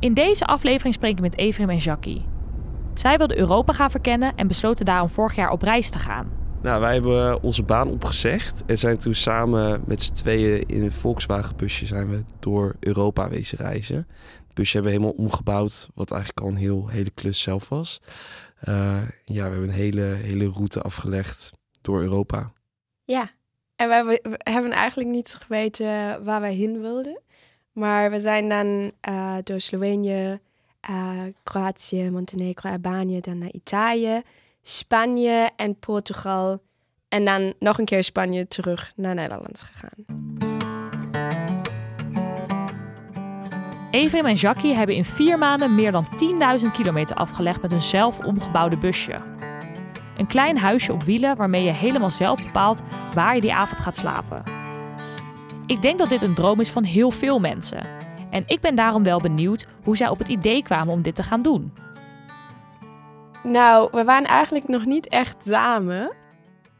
In deze aflevering spreek ik met Evrim en Jackie. Zij wilden Europa gaan verkennen en besloten daarom vorig jaar op reis te gaan. Nou, wij hebben onze baan opgezegd en zijn toen samen met z'n tweeën in een Volkswagen-busje zijn we door Europa wezen reizen. Het busje hebben we helemaal omgebouwd, wat eigenlijk al een heel, hele klus zelf was. Uh, ja, we hebben een hele, hele route afgelegd door Europa. Ja, en wij we hebben eigenlijk niet geweten waar wij heen wilden. Maar we zijn dan uh, door Slovenië, uh, Kroatië, Montenegro, Albanië, dan naar Italië, Spanje en Portugal. En dan nog een keer Spanje terug naar Nederland gegaan. Evrim en Jackie hebben in vier maanden meer dan 10.000 kilometer afgelegd met hun zelf omgebouwde busje. Een klein huisje op wielen waarmee je helemaal zelf bepaalt waar je die avond gaat slapen. Ik denk dat dit een droom is van heel veel mensen. En ik ben daarom wel benieuwd hoe zij op het idee kwamen om dit te gaan doen. Nou, we waren eigenlijk nog niet echt samen.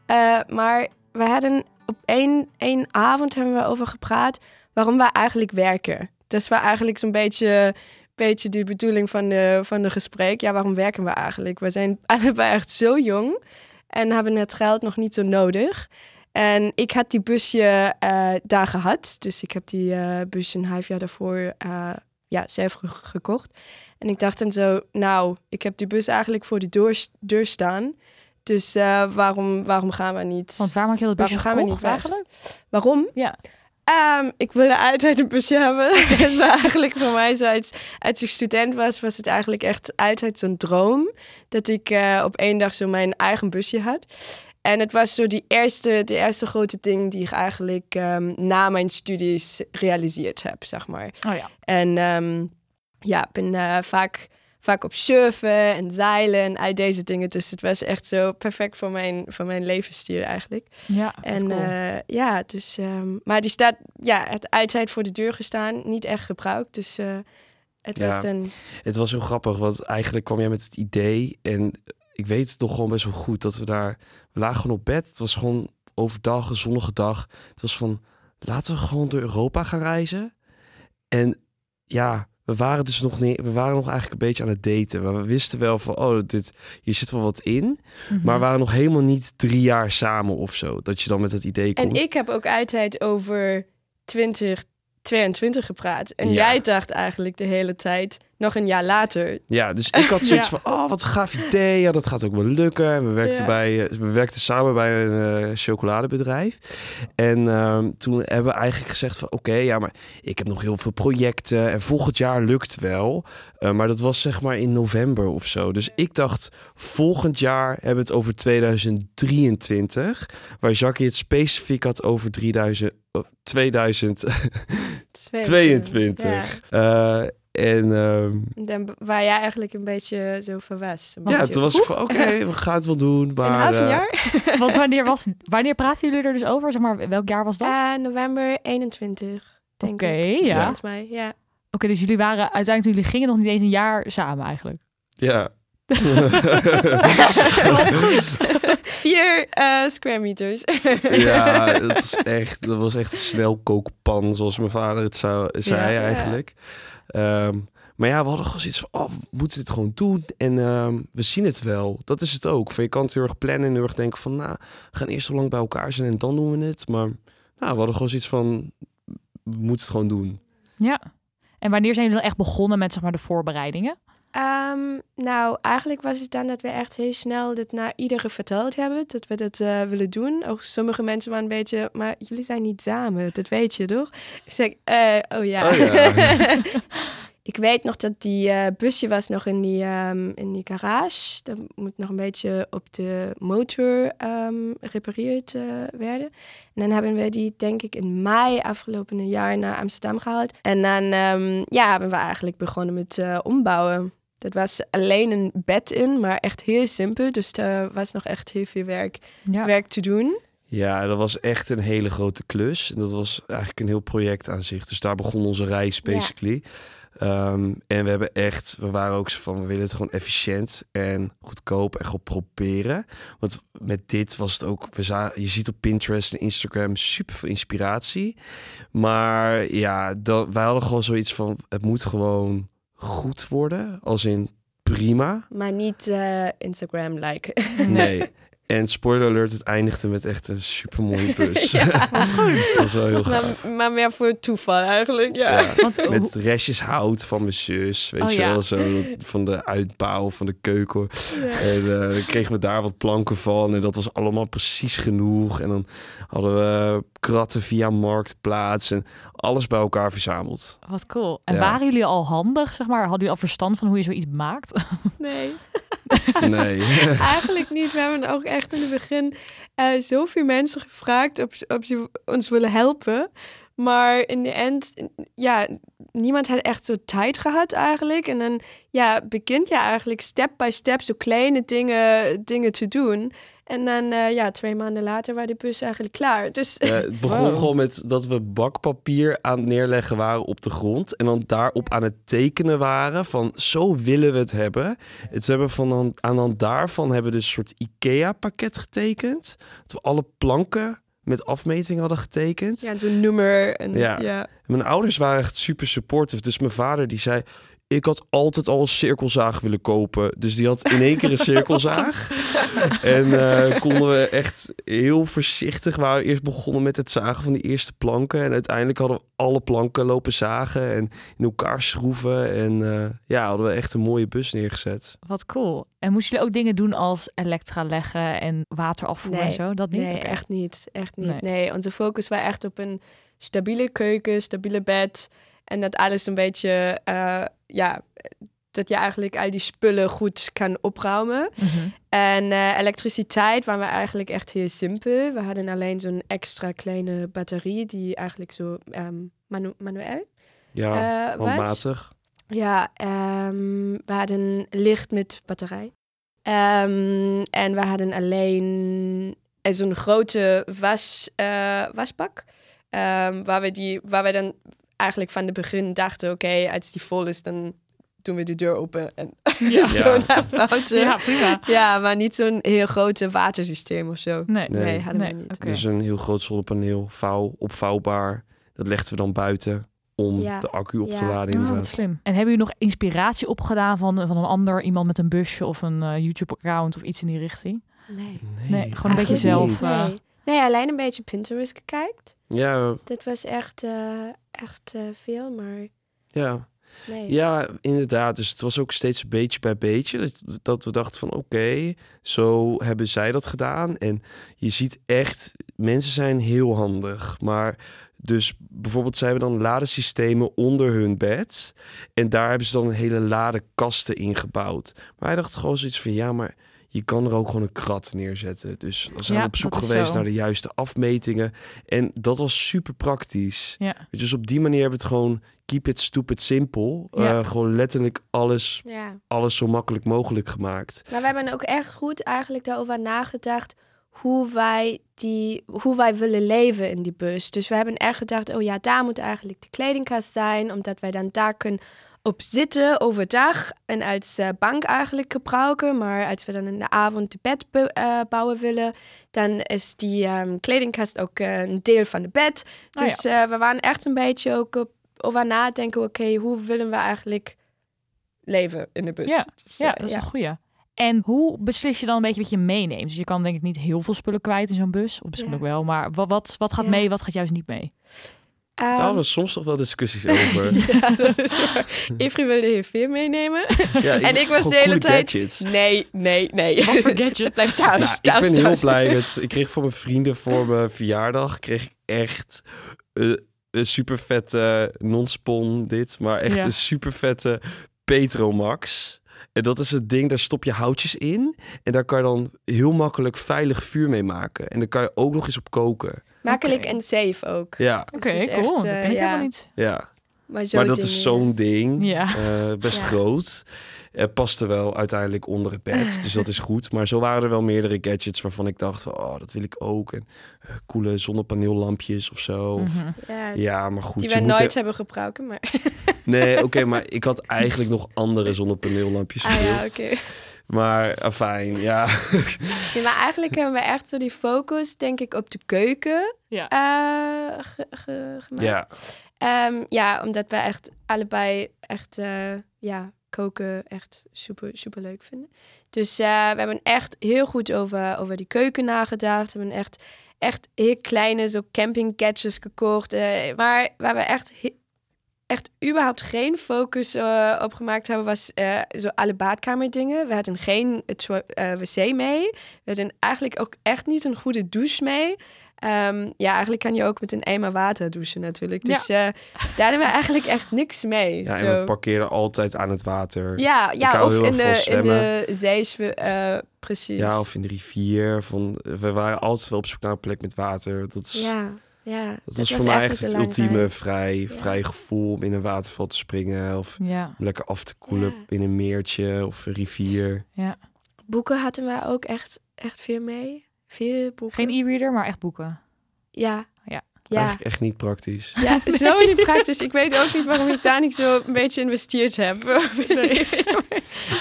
Uh, maar we hadden op één, één avond hebben we over gepraat waarom wij eigenlijk werken. Dat was eigenlijk zo'n beetje, beetje de bedoeling van de, van de gesprek. Ja, waarom werken we eigenlijk? We zijn allebei echt zo jong en hebben het geld nog niet zo nodig. En ik had die busje uh, daar gehad. Dus ik heb die uh, bus een half jaar daarvoor uh, ja, zelf gekocht. En ik dacht dan zo, nou, ik heb die bus eigenlijk voor de deur, deur staan. Dus waarom, waarom gaan we niet... Want waarom had je dat busje waarom gaan we niet eigenlijk? Waarom? Ja. Um, ik wilde altijd een busje hebben. dus eigenlijk voor mij, zo als, als ik student was, was het eigenlijk echt altijd zo'n droom. Dat ik op één dag zo mijn eigen busje had. En het was zo die eerste, de eerste grote ding die ik eigenlijk um, na mijn studies realiseerd heb, zeg maar. Oh ja. En um, ja, ik ben uh, vaak, vaak op surfen en zeilen en al deze dingen. Dus het was echt zo perfect voor mijn, voor mijn levensstijl eigenlijk. Ja, en cool. uh, ja, dus... Um, maar die staat, ja, het altijd voor de deur gestaan. Niet echt gebruikt, dus... Uh, het Ja. was een... Het was heel grappig, want eigenlijk kwam jij met het idee en ik weet het nog gewoon best wel goed dat we daar, we lagen gewoon op bed. Het was gewoon overdag, een zonnige dag. Het was van, laten we gewoon door Europa gaan reizen. En ja, we waren dus nog niet, we waren nog eigenlijk een beetje aan het daten. Maar we wisten wel van, oh, dit, hier zit wel wat in. Mhm. Maar we waren nog helemaal niet drie jaar samen of zo. Dat je dan met het idee komt. En ik heb ook altijd over 2022 gepraat. En Ja. jij dacht eigenlijk de hele tijd, nog een jaar later. Ja, dus ik had zoiets Ja. van, oh, wat een gaaf idee. Ja, dat gaat ook wel lukken. En We werkten, Ja. bij, eh, we werkten samen bij een eh, chocoladebedrijf. En ehm, toen hebben we eigenlijk gezegd van, oké, ja, maar ik heb nog heel veel projecten. En volgend jaar lukt wel. Eh, maar dat was zeg maar in november of zo. Dus ik dacht, volgend jaar hebben we het over 2023. Waar Jackie het specifiek had over 3000, oh, 2022. Ja. Eh, en... ehm, En Dan waar jij eigenlijk een beetje zo van was. Ja, toen was ik van, oké, we gaan het wel doen. Maar, een half jaar? Want wanneer, was, wanneer praten jullie er dus over? Zeg maar, welk jaar was dat? Eh, november 21, denk Oké, ik. ja. Volgens mij, ja. Oké, dus jullie waren uiteindelijk, jullie gingen nog niet eens een jaar samen eigenlijk. Ja. Vier eh, square meters. ja, dat, is echt, dat was echt een snelkookpan, zoals mijn vader het zou, zei Ja. eigenlijk. Ehm, maar ja, we hadden gewoon zoiets van, oh, we moeten dit gewoon doen. En ehm, we zien het wel. Dat is het ook. Van, je kan het heel erg plannen en heel erg denken van, nou, we gaan eerst zo lang bij elkaar zijn en dan doen we het. Maar nou, we hadden gewoon zoiets van, we moeten het gewoon doen. Ja. En wanneer zijn jullie dan echt begonnen met zeg maar, de voorbereidingen? Ehm, nou, eigenlijk was het dan dat we echt heel snel dit naar iedereen verteld hebben. Dat we dat eh, willen doen. Ook sommige mensen waren een beetje, maar jullie zijn niet samen. Dat weet je toch? Ik zeg, eh, oh ja. Oh ja. ik weet nog dat die eh, busje was nog in die, ehm, in die garage. Dat moet nog een beetje op de motor um, repareerd uh, werden. En dan hebben we die, denk ik, in mei afgelopen jaar naar Amsterdam gehaald. En dan um, ja, hebben we eigenlijk begonnen met uh, ombouwen. Dat was alleen een bed in, maar echt heel simpel. Dus er was nog echt heel veel werk, ja. werk te doen. Ja, dat was echt een hele grote klus. En dat was eigenlijk een heel project aan zich. Dus daar begon onze reis, basically. Ja. Um, en we hebben echt, we waren ook zo van, we willen het gewoon efficiënt en goedkoop en gewoon proberen. Want met dit was het ook, we zagen, je ziet op Pinterest en Instagram super veel inspiratie. Maar ja, dat, wij hadden gewoon zoiets van, het moet gewoon goed worden. Als in prima. Maar niet uh, Instagram-like. Nee. En spoiler alert, het eindigde met echt een super mooie bus. ja, goed. dat was wel heel gaaf. Maar, maar, meer voor toeval eigenlijk, ja. met restjes hout van mijn zus, weet oh, je wel, zo van de uitbouw van de keuken. Ja. En uh, dan kregen we daar wat planken van en dat was allemaal precies genoeg. En dan hadden we kratten via marktplaats en alles bij elkaar verzameld. Wat cool. En waren jullie al handig, zeg maar? Hadden jullie al verstand van hoe je zoiets maakt? Nee. Nee. Eigenlijk niet. We hebben ook echt in het begin uh, zoveel mensen gevraagd of, of ze ons willen helpen. Maar in de end, ja, niemand had echt zo tijd gehad eigenlijk. En dan ja, begint je eigenlijk step by step zo kleine dingen, dingen te doen. En dan, uh, ja, twee maanden later was de bus eigenlijk klaar. Dus... Uh, het begon gewoon met dat we bakpapier aan het neerleggen waren op de grond. En dan daarop aan het tekenen waren van zo willen we het hebben. Het hebben van dan, aan dan daarvan hebben we dus een soort IKEA-pakket getekend. Dat we alle planken met afmeting hadden getekend. Ja, toen nummer. En, ja. ja. Mijn ouders waren echt super supportive. Dus mijn vader die zei, ik had altijd al een cirkelzaag willen kopen. Dus die had in één keer een cirkelzaag. en uh, konden we echt heel voorzichtig. We waren eerst begonnen met het zagen van die eerste planken. En uiteindelijk hadden we alle planken lopen zagen en in elkaar schroeven. En uh, ja, hadden we echt een mooie bus neergezet. Wat cool. En moesten jullie ook dingen doen als elektra leggen en water afvoeren en zo? Dat niet? Nee, echt niet. Echt niet. Nee. nee, onze focus was echt op een stabiele keuken, stabiele bed. En dat alles een beetje, uh, ja, dat je eigenlijk al die spullen goed kan opruimen. Mhm. En uh, elektriciteit waren we eigenlijk echt heel simpel. We hadden alleen zo'n extra kleine batterie die eigenlijk zo um, manu manueel ja, uh, handmatig. Ja, um, we hadden licht met batterij. Um, en we hadden alleen zo'n grote was, uh, wasbak. Um, waar, we die, waar we dan eigenlijk van het begin dachten, oké, als die vol is, dan doen we de deur open en ja. zo naar buiten. Ja, prima. Ja, maar niet zo'n heel grote watersysteem of zo. Nee, nee, hadden we niet. Dus een heel groot zonnepaneel, vouw, opvouwbaar. Dat legden we dan buiten om de accu op te laden. Inderdaad. Oh, slim. En hebben jullie nog inspiratie opgedaan van, van een ander, iemand met een busje of een uh, YouTube-account of iets in die richting? Nee. Nee, gewoon een beetje zelf. Uh... Nee. nee, alleen een beetje Pinterest gekijkt. Ja. Dit was echt, uh, echt uh, veel, maar... Ja. Nee. Ja, inderdaad. Dus het was ook steeds beetje bij beetje dat, dat we dachten van oké, okay, zo hebben zij dat gedaan. En je ziet echt, mensen zijn heel handig. Maar dus bijvoorbeeld, zij hebben dan ladesystemen onder hun bed. En daar hebben ze dan een hele ladekasten ingebouwd. Maar hij dacht gewoon zoiets van ja, maar je kan er ook gewoon een krat neerzetten. Dus we zijn op zoek geweest naar de juiste afmetingen. En dat was super praktisch. Ja. Dus op die manier hebben we het gewoon keep it stupid simpel. Ja. Uh, gewoon letterlijk alles, ja. alles zo makkelijk mogelijk gemaakt. Maar we hebben ook echt goed eigenlijk daarover nagedacht hoe wij, die, hoe wij willen leven in die bus. Dus we hebben echt gedacht, oh ja, daar moet eigenlijk de kledingkast zijn, omdat wij dan daar kunnen op zitten overdag en als uh, bank eigenlijk gebruiken. Maar als we dan in de avond de bed uh, bouwen willen, dan is die um, kledingkast ook uh, een deel van de bed. Oh, dus ja. we waren echt een beetje ook op, over nadenken, oké, okay, hoe willen we eigenlijk leven in de bus? Ja, dus, ja dat is ja. een goeie. En hoe beslis je dan een beetje wat je meeneemt? Dus je kan denk ik niet heel veel spullen kwijt in zo'n bus. Of misschien ook wel. Maar wat, wat, wat gaat mee, wat gaat juist niet mee? Daar hebben we soms toch wel discussies over. ja, wilde heel veel meenemen. Ja, en ik was de hele tijd... Gadgets. Nee, nee, nee. Wat voor gadgets? Blijf thuis, nou, thuis, Ik ben thuis. heel blij met... Ik kreeg voor mijn vrienden voor mijn verjaardag... kreeg ik echt... Uh, een super vette non-spon dit, maar echt Ja. een super vette Petromax. En dat is het ding, daar stop je houtjes in. En daar kan je dan heel makkelijk veilig vuur mee maken. En dan kan je ook nog eens op koken. Makkelijk Oké. en safe ook. Ja, Oké, Dus is cool. echt, dat eh, ken ik ja. helemaal niet. ja. Maar, zo Maar dat is zo'n ding. Ja. Eh, best Ja. groot. Het paste wel uiteindelijk onder het bed. dus dat is goed. Maar zo waren er wel meerdere gadgets waarvan ik dacht... van, oh, dat wil ik ook. En eh, coole zonnepaneellampjes of zo. Of- Mhm. Ja, Ja, maar goed. die moet nooit hebben gebruikt, maar... Nee, oké, maar ik had eigenlijk nog andere zonnepaneellampjes Ah ja, oké. Maar afijn, ja. Nee, maar eigenlijk hebben we echt zo die focus, denk ik, op de keuken Ja. eh, ge- ge- gemaakt. ja. Ehm, ja, omdat we echt allebei echt eh, ja, koken echt super, super leuk vinden. Dus eh, we hebben echt heel goed over, over die keuken nagedacht. We hebben echt, echt heel kleine zo camping gadgets gekocht. eh, maar waar we echt, echt überhaupt geen focus eh, op gemaakt hebben, was eh, zo alle badkamerdingen. We hadden geen eh, wc mee. We hadden eigenlijk ook echt niet een goede douche mee. Ehm, ja, eigenlijk kan je ook met een eimer water douchen natuurlijk. Ja. Dus eh, daar hadden we eigenlijk echt niks mee. ja, en Zo. we parkeerden altijd aan het water. Ja, ja of in de, in de eh precies. Ja, of in de rivier. Van, we waren altijd wel op zoek naar een plek met water. Dat, is, ja, ja. dat was voor mij echt het ultieme vrij, Ja. vrij gevoel om in een waterval te springen. Of Ja. lekker af te koelen Ja. in een meertje of een rivier. ja. Boeken hadden we ook echt, echt veel mee. Veel boeken. Geen e-reader, maar echt boeken. Ja. Ja. Eigenlijk echt niet praktisch. Ja, zo niet praktisch. Ik weet ook niet waarom ik daar niet zo een beetje investeerd heb.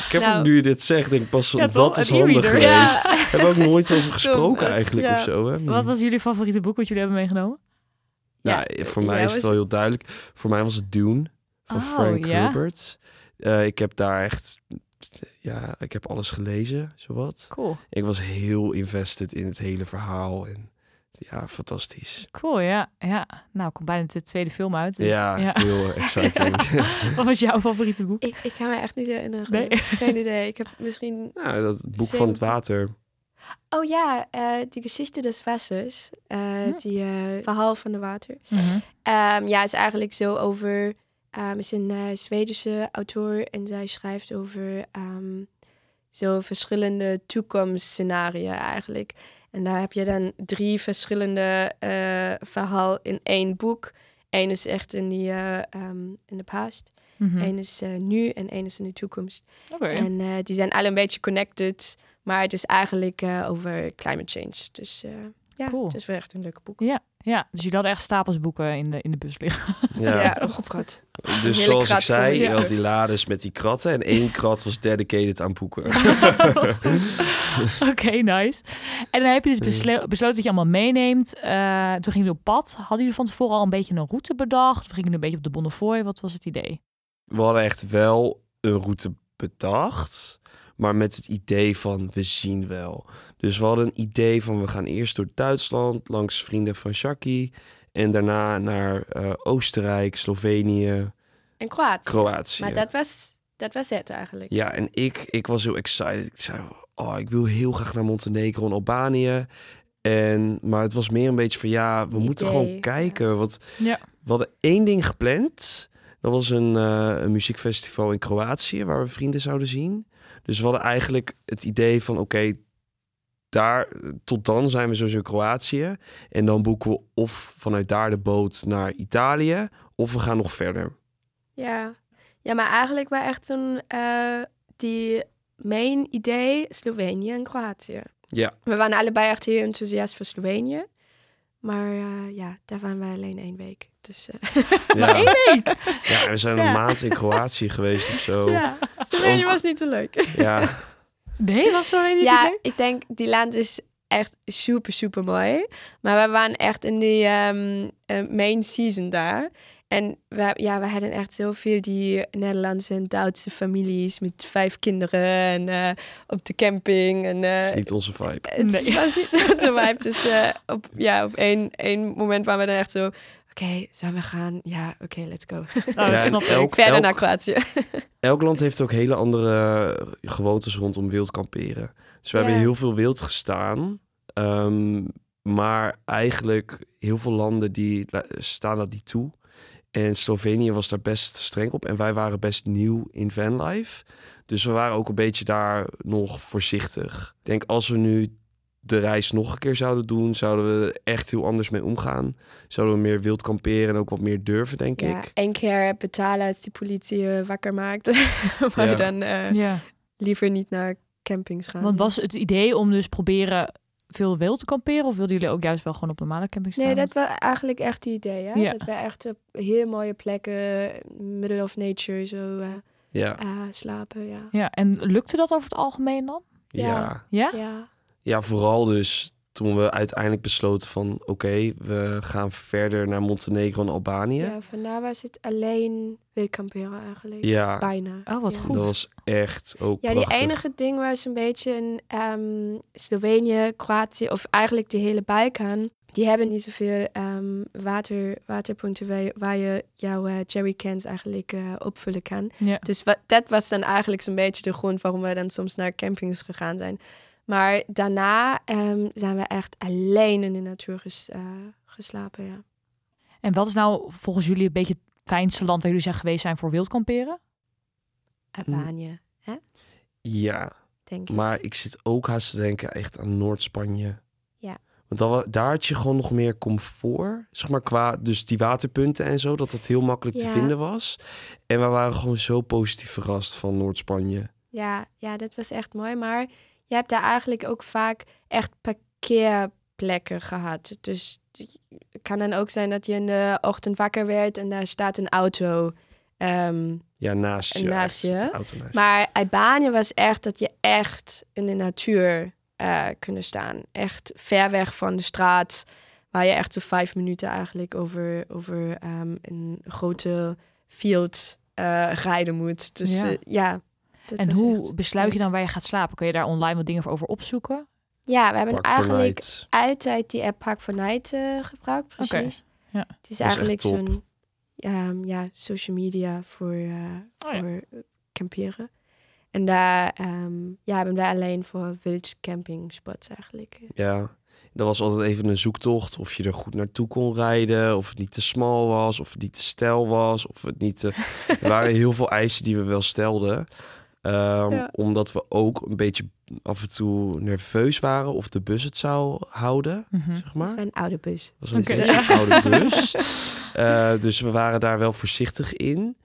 Ik heb Nou. nu je dit zegt, denk ik pas toch? dat is handig e-reader. geweest. Ja. Hebben we ook nooit Zo over gesproken eh, eigenlijk ja. of zo. Hè? Wat was jullie favoriete boek wat jullie hebben meegenomen? Nou, Ja, voor mij is het wel heel duidelijk. Voor mij was het Dune van Oh, Frank ja? Herbert. Eh, ik heb daar echt... Ja, ik heb alles gelezen, zowat. Cool. Ik was heel invested in het hele verhaal. En ja, fantastisch. Cool, ja. ja. Nou, komt bijna de tweede film uit. Dus, ja, heel exciting. Wat was jouw favoriete boek? Ik, ik kan me echt niet herinneren. Nee. Geen idee. Ik heb misschien... nou, dat boek van het water. Oh ja, eh die Geschichte des Wassers. eh, Hm. Die eh, verhaal van de water. Mhm. Ehm, ja, het is eigenlijk zo over... ehm is een Zwedische auteur en zij schrijft over ehm, zo verschillende toekomstscenario's eigenlijk. En daar heb je dan drie verschillende eh verhaal in één boek. Eén is echt in, die, ehm, in de past. Mhm. Eén is eh, nu en één is in de toekomst. Oké. En die zijn alle een beetje connected. Maar het is eigenlijk over climate change. Dus ja, Cool. het is wel echt een leuk boek. Ja, ja, dus jullie hadden echt stapels boeken in de, in de bus liggen. Ja. Ja, oh god. Dus hele zoals ik zei, je had die lades met die kratten. En één krat was dedicated aan boeken. Oké, nice. En dan heb je dus beslo- besloten wat je allemaal meeneemt. Eh, toen gingen jullie op pad. Hadden jullie van tevoren al een beetje een route bedacht? Of gingen jullie een beetje op de Bonnefoy? Wat was het idee? We hadden echt wel een route bedacht. Maar met het idee van we zien wel. Dus we hadden een idee van we gaan eerst door Duitsland langs vrienden van Shaki. En daarna naar eh, Oostenrijk, Slovenië, En Kroatië. Kroatië. Maar dat was, dat was het eigenlijk. Ja, en ik, ik was heel excited. Ik zei, oh, ik wil heel graag naar Montenegro en Albanië. En, maar het was meer een beetje van, ja, we moeten gewoon kijken. Want Ja. we hadden één ding gepland. Dat was een, eh, een muziekfestival in Kroatië, waar we vrienden zouden zien. Dus we hadden eigenlijk het idee van, oké, daar, tot dan zijn we sowieso Kroatië. En dan boeken we of vanuit daar de boot naar Italië, of we gaan nog verder. Ja, ja maar eigenlijk was echt een, eh, die main idee Slovenië en Kroatië. Ja, We waren allebei echt heel enthousiast voor Slovenië. Maar eh, ja, daar waren wij alleen één week. Dus eh, ja. Week! ja we zijn een Ja. maand in Kroatië geweest of zo. ja, Slovenië ook- was niet zo leuk. Ja, Nee, was zo een Ja, idee? ik denk die land is echt super, super mooi. Maar we waren echt in die ehm, eh, main season daar. En we, ja, we hadden echt zoveel die Nederlandse en Duitse families met vijf kinderen en eh, op de camping. En, eh, dat is niet onze vibe. het Nee. was niet zo de vibe. Dus eh, op, ja, op één, één moment waren we dan echt zo... Oké, zullen we gaan? Ja, oké, let's go. Oh, Ja, snap ik. elk- Verder elk- naar Kroatië. Elk land heeft ook hele andere gewoontes rondom wild kamperen. Dus we hebben heel veel wild gestaan. Ehm, Maar eigenlijk heel veel landen die staan dat niet toe. En Slovenië was daar best streng op. En wij waren best nieuw in vanlife. Dus we waren ook een beetje daar nog voorzichtig. Ik denk als we nu de reis nog een keer zouden doen, zouden we echt heel anders mee omgaan. Zouden we meer wild kamperen en ook wat meer durven, denk Ja, ik. één keer betalen als die politie je wakker maakt. maar Ja. dan eh, Ja. liever niet naar campings gaan. Want was het idee om dus proberen veel wild te kamperen? Of wilden jullie ook juist wel gewoon op normale campings staan? Nee, dat was eigenlijk echt het idee. Hè? Ja. Dat we echt op heel mooie plekken, middle of nature, zo eh, Ja, eh, slapen. Ja. Ja, en lukte dat over het algemeen dan? Ja. ja. Ja? Ja. Vooral dus toen we uiteindelijk besloten van... oké, we gaan verder naar Montenegro en Albanië. Ja, vandaar was het alleen wild kamperen eigenlijk. Ja, Bijna. Oh, wat Ja. goed. dat was echt ook Ja, die enige ding was een beetje in ehm, Slovenië, Kroatië of eigenlijk de hele Balkan. Die hebben niet zoveel ehm, water, waterpunten waar je, waar je jouw eh, jerrycans eigenlijk eh, opvullen kan. Ja. Dus wa- dat was dan eigenlijk zo'n beetje de grond waarom we dan soms naar campings gegaan zijn. Maar daarna ehm, zijn we echt alleen in de natuur ges- eh, geslapen, ja. En wat is nou volgens jullie een beetje het fijnste land waar jullie zijn geweest zijn voor wild kamperen? Albanië, Ja, denk ik. maar ik zit ook haast te denken echt aan Noord-Spanje. Ja. Want dan, daar had je gewoon nog meer comfort. Zeg maar qua, dus die waterpunten en zo, dat het heel makkelijk te vinden was. En we waren gewoon zo positief verrast van Noord-Spanje. Ja, ja, dat was echt mooi. Maar je hebt daar eigenlijk ook vaak echt parkeerplekken gehad. Dus het kan dan ook zijn dat je in de ochtend wakker werd en daar staat een auto. Ehm, Ja, naast je. Naast je. de auto naast je. maar Albanië was echt dat je echt in de natuur eh kunnen staan. Echt ver weg van de straat. Waar je echt zo vijf minuten eigenlijk over, over ehm, een grote field eh, rijden moet. Dus Ja. ja dat En hoe echt besluit je dan waar je gaat slapen? Kun je daar online wat dingen over opzoeken? Ja, we hebben eigenlijk altijd die app Park for Night eh, gebruikt, precies. ja. Het is Dat eigenlijk zo'n ehm, ja, social media voor, Oh ja. voor eh, kamperen. En daar ehm, ja, hebben wij alleen voor wild camping spots eigenlijk. Ja, dat was altijd even een zoektocht. Of je er goed naartoe kon rijden. Of het niet te smal was. Of het niet te stijl was. Of het niet te... er waren heel veel eisen die we wel stelden. Ehm, Ja. Omdat we ook een beetje af en toe nerveus waren of de bus het zou houden, Mhm. zeg maar. Bij een oude bus. Dat was een een oude bus. Eh, dus we waren daar wel voorzichtig in.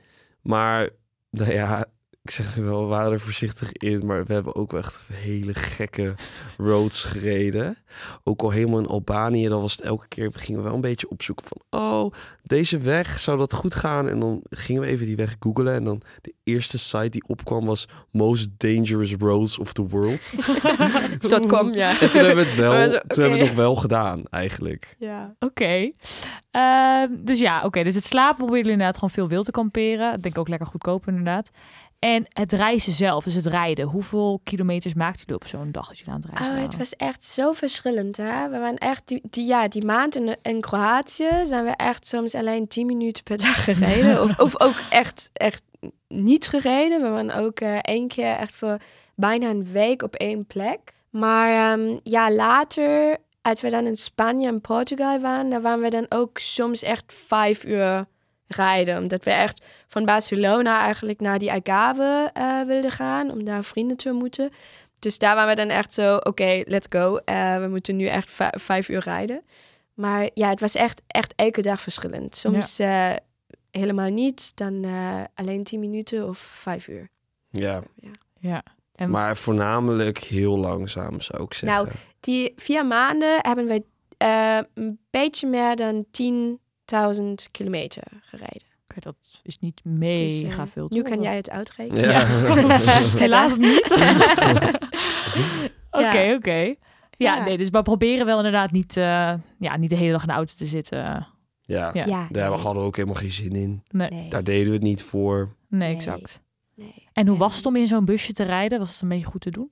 Maar, nou ja, ik zeg nu wel, we waren er voorzichtig in. Maar we hebben ook wel echt hele gekke roads gereden. Ook al helemaal in Albanië, dan was het elke keer, we gingen wel een beetje opzoeken van... Oh, deze weg, zou dat goed gaan? En dan gingen we even die weg googlen. En dan de eerste site die opkwam was Most Dangerous Roads of the World. Dot com, ja. En toen hebben we het wel, toen hebben we het nog wel gedaan, eigenlijk. Ja. Oké. Ehm, dus ja, oké. Dus het slapen proberen jullie inderdaad gewoon veel wild te kamperen. Ik denk ook lekker goedkoop inderdaad. En het reizen zelf, dus het rijden. Hoeveel kilometers maakten jullie op zo'n dag dat jullie aan het reizen Oh, het was echt zo verschillend. Hè? We waren echt die, die, ja, die maand in, in Kroatië zijn we echt soms alleen 10 minuten per dag gereden. of, of ook echt, echt niet gereden. We waren ook eh, één keer echt voor bijna een week op één plek. Maar ehm, ja, later, als we dan in Spanje en Portugal waren, dan waren we dan ook soms echt vijf uur rijden. Omdat we echt van Barcelona eigenlijk naar die Algarve eh, wilden gaan, om daar vrienden te ontmoeten. Dus daar waren we dan echt zo, oké, let's go. Eh, we moeten nu echt vij- vijf uur rijden. Maar ja, het was echt, echt elke dag verschillend. Soms eh, helemaal niet, dan eh, alleen tien minuten of vijf uur. Ja. Ja. Ja. En Maar voornamelijk heel langzaam, zou ik zeggen. Nou, Die vier maanden hebben wij eh, een beetje meer dan 10.000 kilometer gereden. dat is niet mega Dus, eh, veel. Nu toch? kan jij het uitrekenen. ja. Helaas niet. Oké, oké. Ja, Ja. nee, dus we proberen wel inderdaad niet, eh, ja, niet de hele dag in de auto te zitten. ja. Ja. Ja, Daar nee. hadden we ook helemaal geen zin in. Nee, Nee. Daar deden we het niet voor. nee, Nee. exact. nee. En hoe was het om in zo'n busje te rijden? Was het een beetje goed te doen?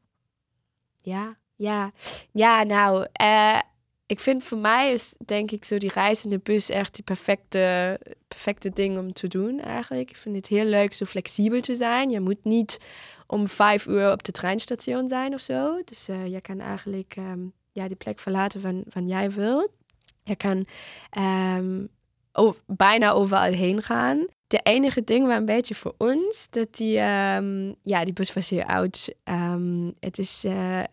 Ja, ja. Ja, nou, eh, ik vind voor mij is denk ik zo die reis de bus echt die perfecte, perfecte ding om te doen eigenlijk. Ik vind het heel leuk zo flexibel te zijn. Je moet niet om vijf uur op de treinstation zijn of zo. Dus eh, je kan eigenlijk ehm, ja, die plek verlaten van, van jij wil. Je kan ehm, bijna overal heen gaan. De enige ding was een beetje voor ons dat die, ehm, ja, die bus was heel oud. Het is, eh,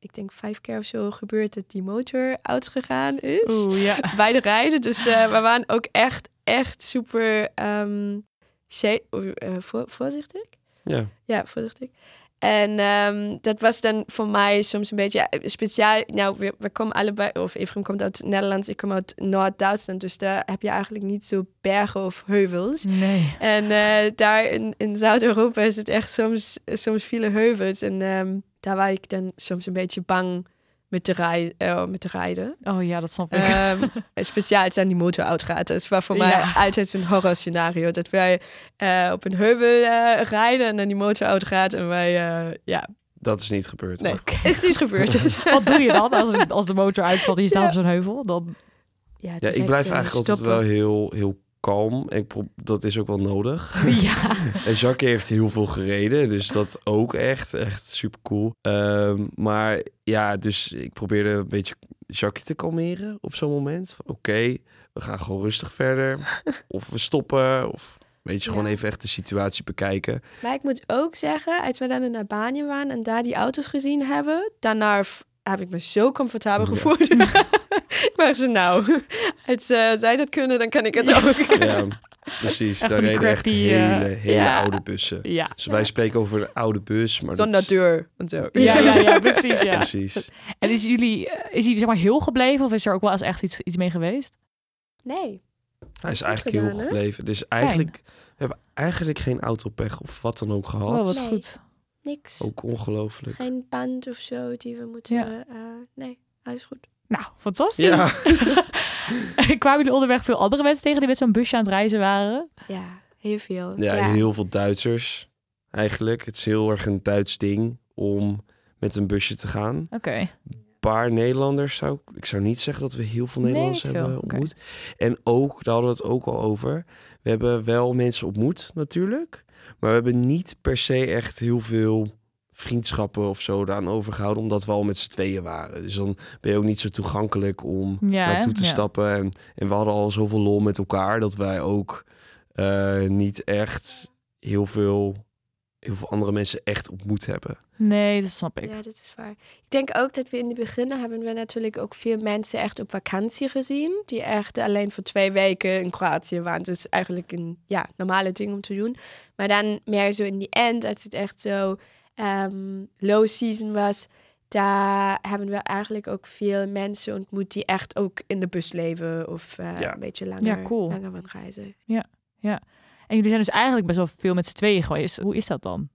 ik denk vijf keer of zo gebeurd dat die motor uitgegaan is Oeh, ja. bij de rijden. Dus eh, we waren ook echt, echt super ehm, ze- eh, voor, voorzichtig. Ja. Ja, voorzichtig. En ehm, dat was dan voor mij soms een beetje ja, speciaal. Nou, we, we komen allebei, of Ephraim komt uit Nederland, ik kom uit Noord-Duitsland. Dus daar heb je eigenlijk niet zo bergen of heuvels. Nee. En eh, daar in, in Zuid-Europa is het echt soms, soms viele heuvels. En ehm, daar was ik dan soms een beetje bang met te, rij, eh, met te rijden. Oh ja, dat snap ik. Ehm, speciaal als dan die motor uitgaat. Dat was voor mij Ja. altijd zo'n horror scenario. Dat wij eh, op een heuvel eh, rijden en dan die motor uitgaat. En wij, ja, Dat is niet gebeurd. nee, Oké. is niet gebeurd. Dus. Wat doe je dan als, als de motor uitvalt en je staat Ja. op zo'n heuvel? Dan... Ja, Ja, ik blijf eigenlijk altijd wel heel, heel kalm. Ik dat is ook wel nodig. Ja. En Jacques heeft heel veel gereden, dus dat ook echt, echt super cool. maar ja, dus ik probeerde een beetje Jacques te kalmeren op zo'n moment. Oké, we gaan gewoon rustig verder. Of we stoppen, of weet je, gewoon even echt de situatie bekijken. Maar ik moet ook zeggen, als we dan in Albanië waren en daar die auto's gezien hebben, daarna heb ik me zo comfortabel gevoeld. was zo, nou, als eh, zij dat kunnen, dan kan ik het Ja. ook. Ja, precies. Daar reden echt crappy, eh, hele, hele ja. oude bussen. Ja. Dus wij spreken over een oude bus, maar Zonder dat... deur en zo. Ja, ja, ja, precies. Ja. Precies. En is jullie, eh, is hij zeg maar heel gebleven of is er ook wel eens echt iets, iets mee geweest? Nee. Hij is eigenlijk heel gebleven. Dus eigenlijk, we hebben eigenlijk geen autopech of wat dan ook gehad. Oh, wat Nee. goed. Niks. Ook ongelooflijk. Geen band of zo die we moeten... Ja. eh, nee, alles goed. Nou, fantastisch. Ja. Kwamen jullie onderweg veel andere mensen tegen die met zo'n busje aan het reizen waren? Ja, heel veel. Ja, heel veel Duitsers eigenlijk. Het is heel erg een Duits ding om met een busje te gaan. Oké. Een paar Nederlanders zou ik... Ik zou niet zeggen dat we heel veel Nederlanders hebben Oké. ontmoet. En ook, daar hadden we het ook al over. We hebben wel mensen ontmoet natuurlijk. Maar we hebben niet per se echt heel veel vriendschappen of zo daaraan overgehouden. Omdat we al met z'n tweeën waren. Dus dan ben je ook niet zo toegankelijk om Ja, naartoe te Ja. stappen. En, en we hadden al zoveel lol met elkaar dat wij ook eh, niet echt heel veel, heel veel andere mensen echt ontmoet hebben. Nee, dat snap ik. Ja, dat is waar. Ik denk ook dat we in het begin hebben we natuurlijk ook veel mensen echt op vakantie gezien. Die echt alleen voor twee weken in Kroatië waren. Dus eigenlijk een ja, normale ding om te doen. Maar dan meer zo in die end, als het echt zo ehm, low season was. Daar hebben we eigenlijk ook veel mensen ontmoet die echt ook in de bus leven. Of eh, Ja. een beetje langer, Ja, cool. langer van reizen. En jullie zijn dus eigenlijk best wel veel met z'n tweeën geweest. Hoe is dat dan?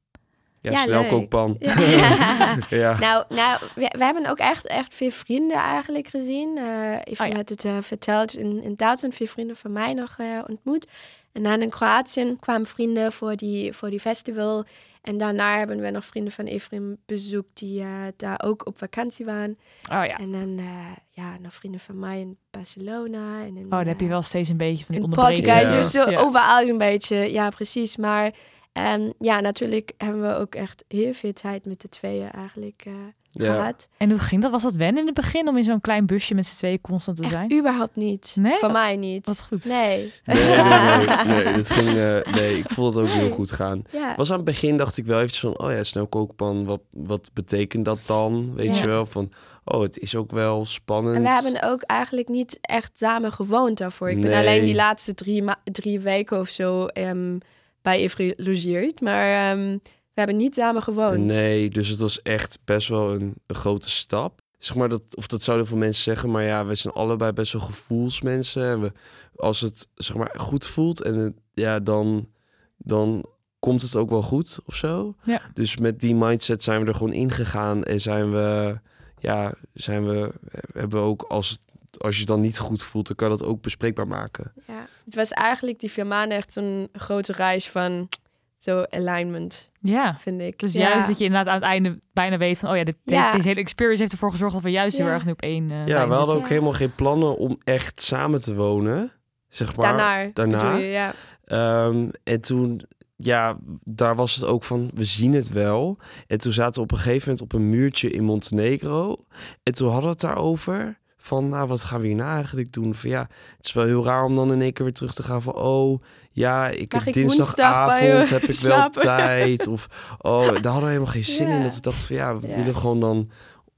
Ja, Ja, snel leuk. kookpan. Ja. ja. Nou, nou we, we hebben ook echt, echt veel vrienden eigenlijk gezien. Even Oh ja. met het eh, verteld. In, in Duitsland veel vrienden van mij nog eh, ontmoet. En dan in Kroatië kwamen vrienden voor die, voor die festival. En daarna hebben we nog vrienden van Ephraim bezoekt die eh, daar ook op vakantie waren. Oh ja. En dan eh, ja, nog vrienden van mij in Barcelona. En in, Oh, dan heb je eh, wel steeds een beetje van die in onderbrekingen. Portugal. Ja. Dus Ja. overal een beetje, ja precies. Maar ehm, ja, natuurlijk hebben we ook echt heel veel tijd met de tweeën eigenlijk eh, Ja. gehad. En hoe ging dat? Was dat wennen in het begin om in zo'n klein busje met z'n tweeën constant te Echt zijn? überhaupt niet. Nee? Voor mij niet. Wat goed. Nee. Nee, nee, nee, nee, dit ging, eh, nee, ik vond het ook heel goed gaan. Ja. Was aan het begin dacht ik wel eventjes van, oh ja, snel kookpan, wat, wat betekent dat dan? Weet Ja. je wel, van, oh, het is ook wel spannend. En we hebben ook eigenlijk niet echt samen gewoond daarvoor. Ik ben Nee. alleen die laatste drie, ma- drie weken of zo ehm, bij Ivry logeerd. Maar ehm, we hebben niet samen gewoond. Nee, dus het was echt best wel een, een grote stap. Zeg maar dat, of dat zouden veel mensen zeggen, maar ja, we zijn allebei best wel gevoelsmensen. En we, als het zeg maar goed voelt, en het- ja, dan, dan komt het ook wel goed of zo. Ja. Dus met die mindset zijn we er gewoon ingegaan en zijn we, ja, zijn we, hebben we ook als het, als je dan niet goed voelt, dan kan dat ook bespreekbaar maken. Ja. Het was eigenlijk die vier maanden echt een grote reis van zo alignment, Ja. vind ik. Dus Ja. juist dat je inderdaad aan het einde bijna weet van... oh ja, dit, deze, Ja. deze hele experience heeft ervoor gezorgd... dat we juist heel Ja. erg nu op één eh Ja, lijn we hadden zitten. ook Ja. helemaal geen plannen om echt samen te wonen, zeg maar. Daarna, daarna. je, ja. Ehm, en toen ja, daar was het ook van, we zien het wel. En toen zaten we op een gegeven moment op een muurtje in Montenegro. En toen hadden we het daarover van, nou, wat gaan we hierna eigenlijk doen? Van ja, het is wel heel raar om dan in één keer weer terug te gaan van, oh, ja, ik Mag heb ik dinsdagavond heb ik wel tijd. Of, oh, daar hadden we helemaal geen zin in. Dat we dachten van, ja, we willen gewoon dan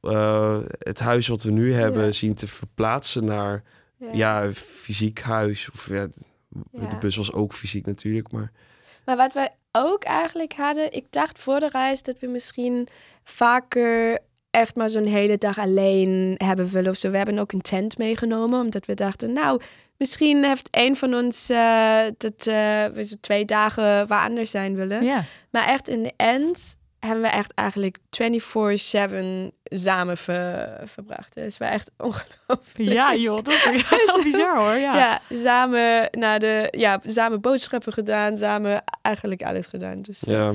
eh, het huis wat we nu hebben zien te verplaatsen naar, ja, fysiek huis. Of ja, de bus was ook fysiek natuurlijk, maar Maar wat wij ook eigenlijk hadden, ik dacht voor de reis dat we misschien vaker echt maar zo'n hele dag alleen hebben willen of zo. We hebben ook een tent meegenomen, omdat we dachten, nou, misschien heeft een van ons eh, dat eh, we zo twee dagen waar anders zijn willen. Ja. Maar echt in de end hebben we echt eigenlijk 24/7 samen ver- verbracht. Dus we echt ongelooflijk. ja, joh, dat is wel bizar hoor. Ja. Ja, samen naar de ja, samen boodschappen gedaan, samen eigenlijk alles gedaan. Dus eh, ja.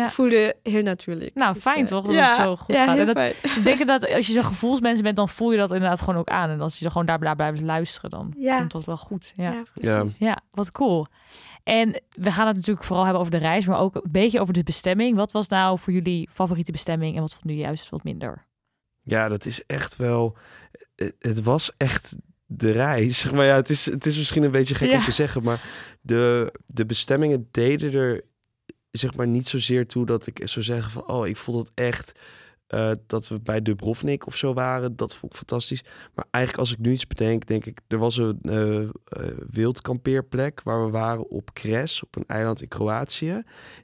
Ja. voelde heel natuurlijk. Nou, Dus, fijn eh, toch, dat ja, het zo goed ja, gaat. En dat, fijn. ik denk dat als je zo'n gevoelsmens bent, dan voel je dat inderdaad gewoon ook aan. En als je gewoon daar blijft luisteren, dan Ja. komt dat wel goed. Ja. Ja, Ja. precies. Ja, wat cool. En we gaan het natuurlijk vooral hebben over de reis, maar ook een beetje over de bestemming. Wat was nou voor jullie favoriete bestemming en wat vonden jullie juist wat minder? Ja, dat is echt wel. Het, het was echt de reis. Maar ja, het is, het is misschien een beetje gek Ja. om te zeggen, maar de, de bestemmingen deden er zeg maar niet zozeer toe dat ik zou zeggen van, oh, ik vond het echt eh, dat we bij Dubrovnik of zo waren. Dat vond ik fantastisch. Maar eigenlijk als ik nu iets bedenk, denk ik, er was een eh eh, wildkampeerplek waar we waren op Kres, op een eiland in Kroatië.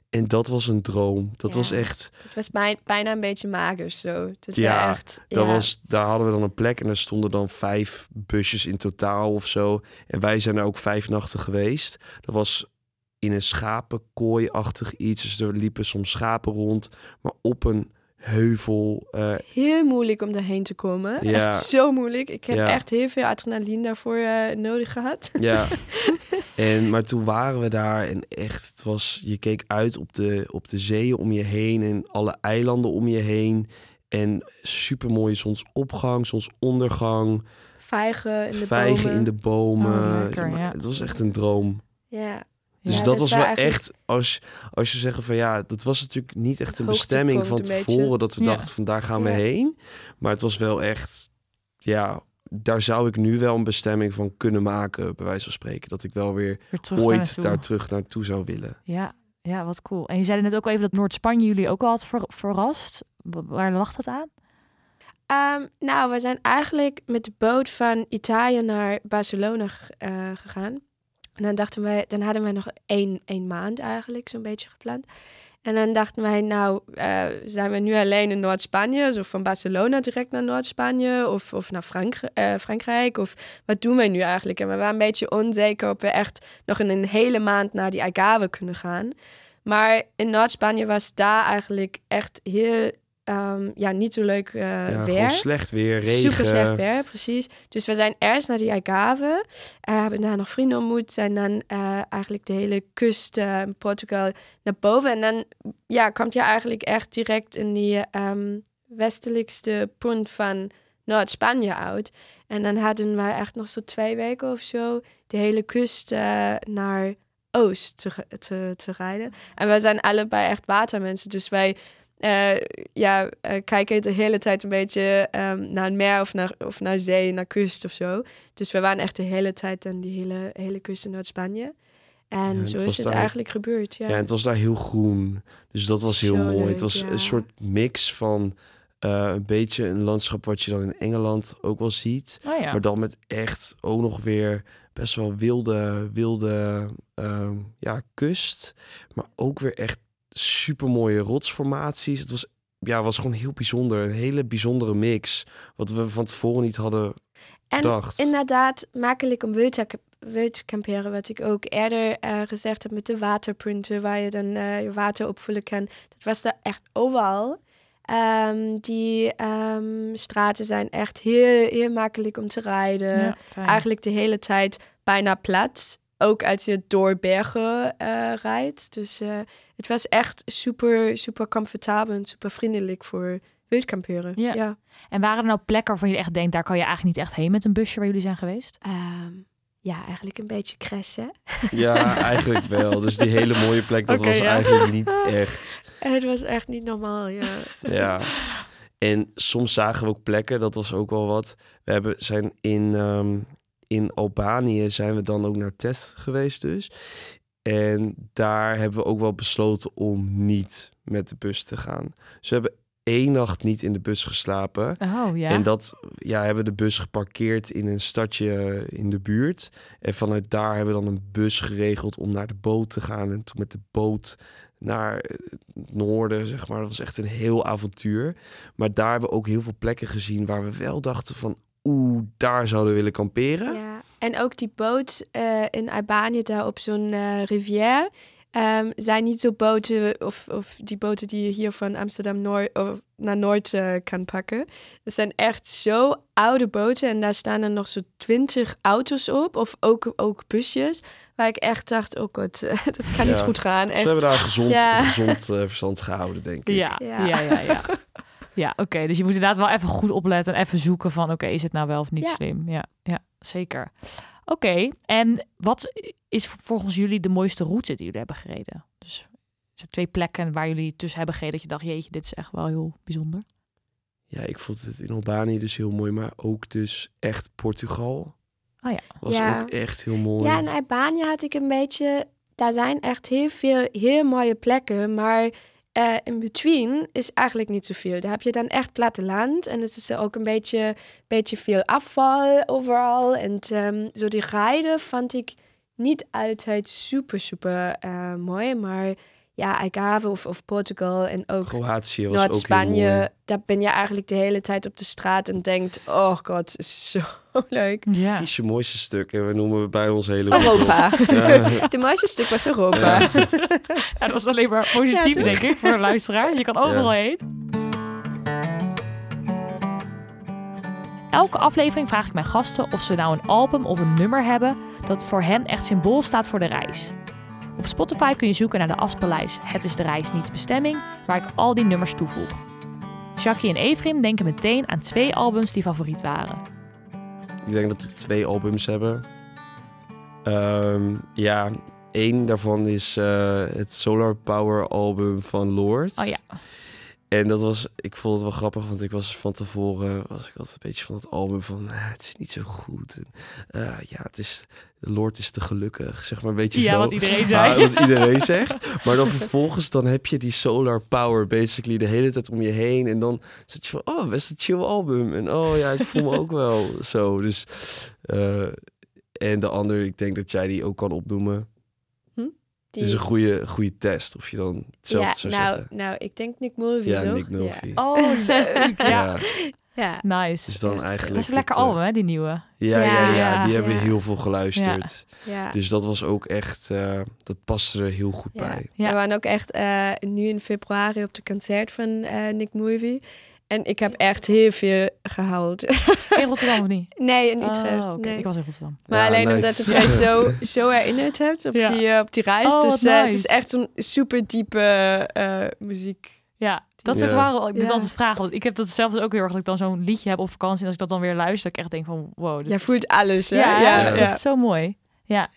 En dat was een droom. Dat Ja. was echt. Het was bij- bijna een beetje mager zo. Dus Ja, ja, echt. Dat ja. was, daar hadden we dan een plek en er stonden dan vijf busjes in totaal of zo. En wij zijn er ook vijf nachten geweest. Dat was in een schapenkooi-achtig iets. Dus er liepen soms schapen rond. Maar op een heuvel. eh, heel moeilijk om daarheen te komen. Ja. Echt zo moeilijk. Ik heb Ja. echt heel veel adrenaline daarvoor eh, nodig gehad. ja. en, maar toen waren we daar en echt, het was, je keek uit op de, op de zeeën om je heen en alle eilanden om je heen. En super mooie zonsopgang, zonsondergang. Vijgen in de vijgen bomen. in de bomen. Oh, lekker, maar ja. Het was echt een droom. Ja. Dus Ja, dat dus was wel eigenlijk- echt, als, als je zegt van ja, dat was natuurlijk niet echt een bestemming van beetje. tevoren dat we Ja. dachten van daar gaan we Ja. heen. Maar het was wel echt, ja, daar zou ik nu wel een bestemming van kunnen maken, bij wijze van spreken. Dat ik wel weer Weer terug ooit naartoe. daar terug naartoe zou willen. Ja, ja, wat cool. En je zei net ook al even dat Noord-Spanje jullie ook al had ver- verrast. Wa- Waar lag dat aan? Ehm, nou, we zijn eigenlijk met de boot van Italië naar Barcelona eh, gegaan. En dan dachten wij, dan hadden wij nog één, één maand eigenlijk zo'n beetje gepland. En dan dachten wij, nou, eh, zijn we nu alleen in Noord-Spanje, zo van Barcelona direct naar Noord-Spanje of, of naar Frank- eh, Frankrijk? Of wat doen wij nu eigenlijk? En we waren een beetje onzeker of we echt nog in een hele maand naar die Algarve kunnen gaan. Maar in Noord-Spanje was daar eigenlijk echt heel, ehm, ja, niet zo leuk eh, ja, weer. slecht weer, regen. Super slecht weer, precies. Dus we zijn eerst naar die Algarve. eh, hebben daar nog vrienden ontmoet. Zijn dan eh, eigenlijk de hele kust in Portugal naar boven. En dan ja, komt je eigenlijk echt direct in die ehm, westelijkste punt van Noord-Spanje uit. En dan hadden wij echt nog zo twee weken of zo de hele kust naar oost te, te, te rijden. En wij zijn allebei echt watermensen. Dus wij eh, ja, eh, kijken de hele tijd een beetje ehm, naar het meer of naar, of naar zee, naar kust of zo. Dus we waren echt de hele tijd aan die hele, hele kust in Noord-Spanje. En Ja, zo is het daar- eigenlijk gebeurd, ja. Ja, en het was daar heel groen. Dus dat was heel Zo mooi. leuk, het was ja. een soort mix van eh, een beetje een landschap wat je dan in Engeland ook wel ziet. Oh ja. Maar dan met echt ook nog weer best wel wilde, wilde ehm, ja, kust. Maar ook weer echt super mooie rotsformaties. Het was, ja, was gewoon heel bijzonder. Een hele bijzondere mix. Wat we van tevoren niet hadden En bedacht. inderdaad, makkelijk om wild te, wild te kamperen. Wat ik ook eerder eh, gezegd heb met de waterpunten, waar je dan eh, je water opvullen kan. Dat was daar echt overal. Ehm, die ehm, straten zijn echt heel, heel makkelijk om te rijden. Ja. Eigenlijk de hele tijd bijna plat. Ook als je door bergen eh, rijdt. Dus eh, het was echt super, super comfortabel en super vriendelijk voor wildkamperen. Ja. ja. En waren er nou plekken waarvan je echt denkt, daar kan je eigenlijk niet echt heen met een busje waar jullie zijn geweest? Ehm, ja, eigenlijk een beetje crashen. Ja, eigenlijk wel. Dus die hele mooie plek, dat was ja. eigenlijk niet echt. Het was echt niet normaal, ja. Ja. En soms zagen we ook plekken, dat was ook wel wat. We hebben, zijn in, ehm, in Albanië zijn we dan ook naar TED geweest dus. En daar hebben we ook wel besloten om niet met de bus te gaan. Dus we hebben één nacht niet in de bus geslapen. Oh ja. En dat ja, hebben we de bus geparkeerd in een stadje in de buurt. En vanuit daar hebben we dan een bus geregeld om naar de boot te gaan. En toen met de boot naar het noorden, zeg maar. Dat was echt een heel avontuur. Maar daar hebben we ook heel veel plekken gezien waar we wel dachten van... Oeh, daar zouden we willen kamperen. Ja, en ook die boot eh, in Albanië daar op zo'n eh, rivière. ehm, zijn niet zo boten of, of die boten die je hier van Amsterdam Noord of naar Noord eh, kan pakken. Het zijn echt zo oude boten en daar staan er nog zo twintig auto's op of ook, ook busjes. Waar ik echt dacht, oh god, dat kan niet goed gaan. Echt. we hebben daar gezond, Ja. gezond verstand gehouden, denk ik. Ja, Ja. ja, ja, ja. Ja, oké. Dus je moet inderdaad wel even goed opletten en even zoeken van... oké, is het nou wel of niet Ja. slim? Ja, ja zeker. Oké, en wat is volgens jullie de mooiste route die jullie hebben gereden? Dus er twee plekken waar jullie tussen hebben gereden... dat je dacht, jeetje, dit is echt wel heel bijzonder. Ja, ik vond het in Albanië dus heel mooi. Maar ook dus echt Portugal. Oh ja. Was Ja. ook echt heel mooi. Ja, in Albanië had ik een beetje... Daar zijn echt heel veel heel mooie plekken, maar eh, in between is eigenlijk niet zoveel. Daar heb je dan echt platteland en het is ook een beetje, beetje veel afval overal. En ehm, zo die rijden vond ik niet altijd super, super eh, mooi, maar ja, Algarve of, of Portugal en ook Kroatië was ook heel Noord-Spanje, mooi. daar ben je eigenlijk de hele tijd op de straat en denkt, oh god, is zo leuk. Ja. Kies je mooiste stuk en we noemen bij ons hele. Europa. Ja. De mooiste stuk was Europa. Ja. Ja, dat was alleen maar positief, denk ik, voor de luisteraars. Je kan overal heen. Elke aflevering vraag ik mijn gasten of ze nou een album of een nummer hebben dat voor hen echt symbool staat voor de reis. Op Spotify kun je zoeken naar de afspeellijst Het is de reis, niet de bestemming, waar ik al die nummers toevoeg. Jackie en Evrim denken meteen aan twee albums die favoriet waren. Ik denk dat we twee albums hebben. Ehm, ja, één daarvan is eh, het Solar Power album van Lord. Oh ja, En dat was, ik vond het wel grappig, want ik was van tevoren, was ik altijd een beetje van het album van, ah, het is niet zo goed. En, eh, ja, het is, Lord is te gelukkig, zeg maar een beetje ja zo. wat iedereen zei. Ah, wat iedereen zegt. Maar dan vervolgens dan heb je die solar power basically de hele tijd om je heen. En dan zit je van, oh, best een chill album. En oh ja, ik voel me ook wel zo. Dus, eh, en de ander, ik denk dat jij die ook kan opnoemen. Die- is een goede, goede test of je dan hetzelfde ja, zou nou, zeggen. nou, ik denk Nick Mulvey, Ja, toch? Nick Mulvey. Oh, leuk. Ja, Ja, nice. dus dan eigenlijk... Dat is een lekker het, eh, album, hè, die nieuwe. Ja, ja, ja, Ja. die hebben Ja. heel veel geluisterd. ja. Dus dat was ook echt, eh, dat paste er heel goed Ja. bij. Ja. We waren ook echt eh, nu in februari op de concert van eh, Nick Mulvey. En ik heb echt heel veel gehuild. In Rotterdam of niet? nee, in Oh, Utrecht. nee. Ik was in Rotterdam. Maar Ja, alleen nice. omdat het mij zo, zo herinnerd hebt op, Ja. die, eh, op die reis. Oh, dus eh, het is echt zo'n super diepe eh, muziek. Ja, dat soort waren ik moet Ja. altijd vragen. Want ik heb dat zelf dus ook heel erg dat ik dan zo'n liedje heb op vakantie en als ik dat dan weer luister, dat ik echt denk van wow. Jij voelt alles, hè? Ja, ja, ja, ja. dat is zo mooi. Ja,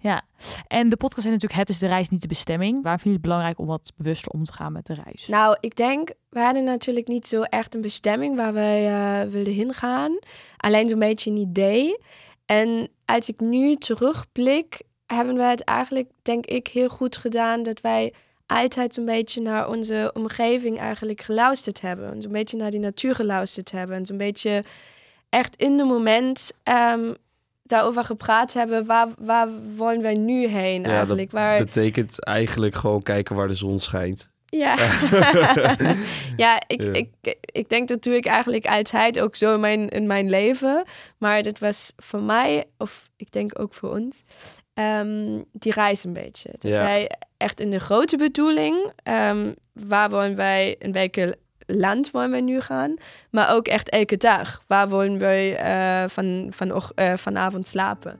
Ja. En de podcast is natuurlijk Het is de reis, niet de bestemming. Waar vind je het belangrijk om wat bewuster om te gaan met de reis? Nou, ik denk, we hadden natuurlijk niet zo echt een bestemming waar wij eh, wilden heen gaan. Alleen zo'n beetje een idee. En als ik nu terugblik, hebben we het eigenlijk, denk ik, heel goed gedaan dat wij altijd een beetje naar onze omgeving eigenlijk geluisterd hebben. En zo'n beetje naar die natuur geluisterd hebben. En zo'n beetje echt in de moment ehm, daarover gepraat hebben. Waar, waar wollen wij nu heen Ja, eigenlijk? dat waar, betekent eigenlijk gewoon kijken waar de zon schijnt. ja, ja, ik, Ja. Ik, ik denk dat doe ik eigenlijk altijd ook zo in mijn, in mijn leven. Maar dit was voor mij, of ik denk ook voor ons, ehm, die reis een beetje. Dat Ja. wij echt in de grote bedoeling, ehm, waar wollen wij, in welke land waar we nu gaan, maar ook echt elke dag. Waar willen we eh, van, van, eh, vanavond slapen?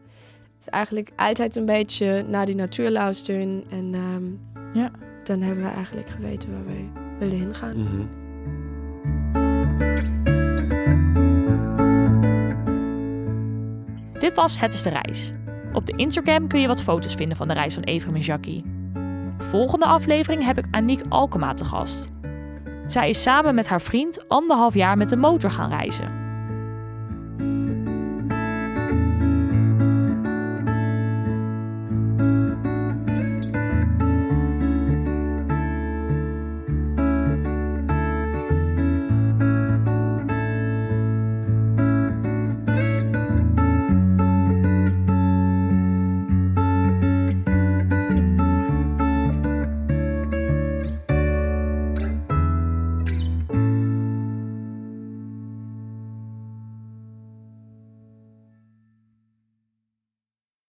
Dus eigenlijk altijd een beetje naar die natuur luisteren. En ehm, ja. dan hebben we eigenlijk geweten waar wij willen heen gaan. Mhm. Dit was Het is de Reis. Op de Instagram kun je wat foto's vinden van de reis van Evrim en Jackie. Volgende aflevering heb ik Aniek Alkema te gast. Zij is samen met haar vriend anderhalf jaar met de motor gaan reizen.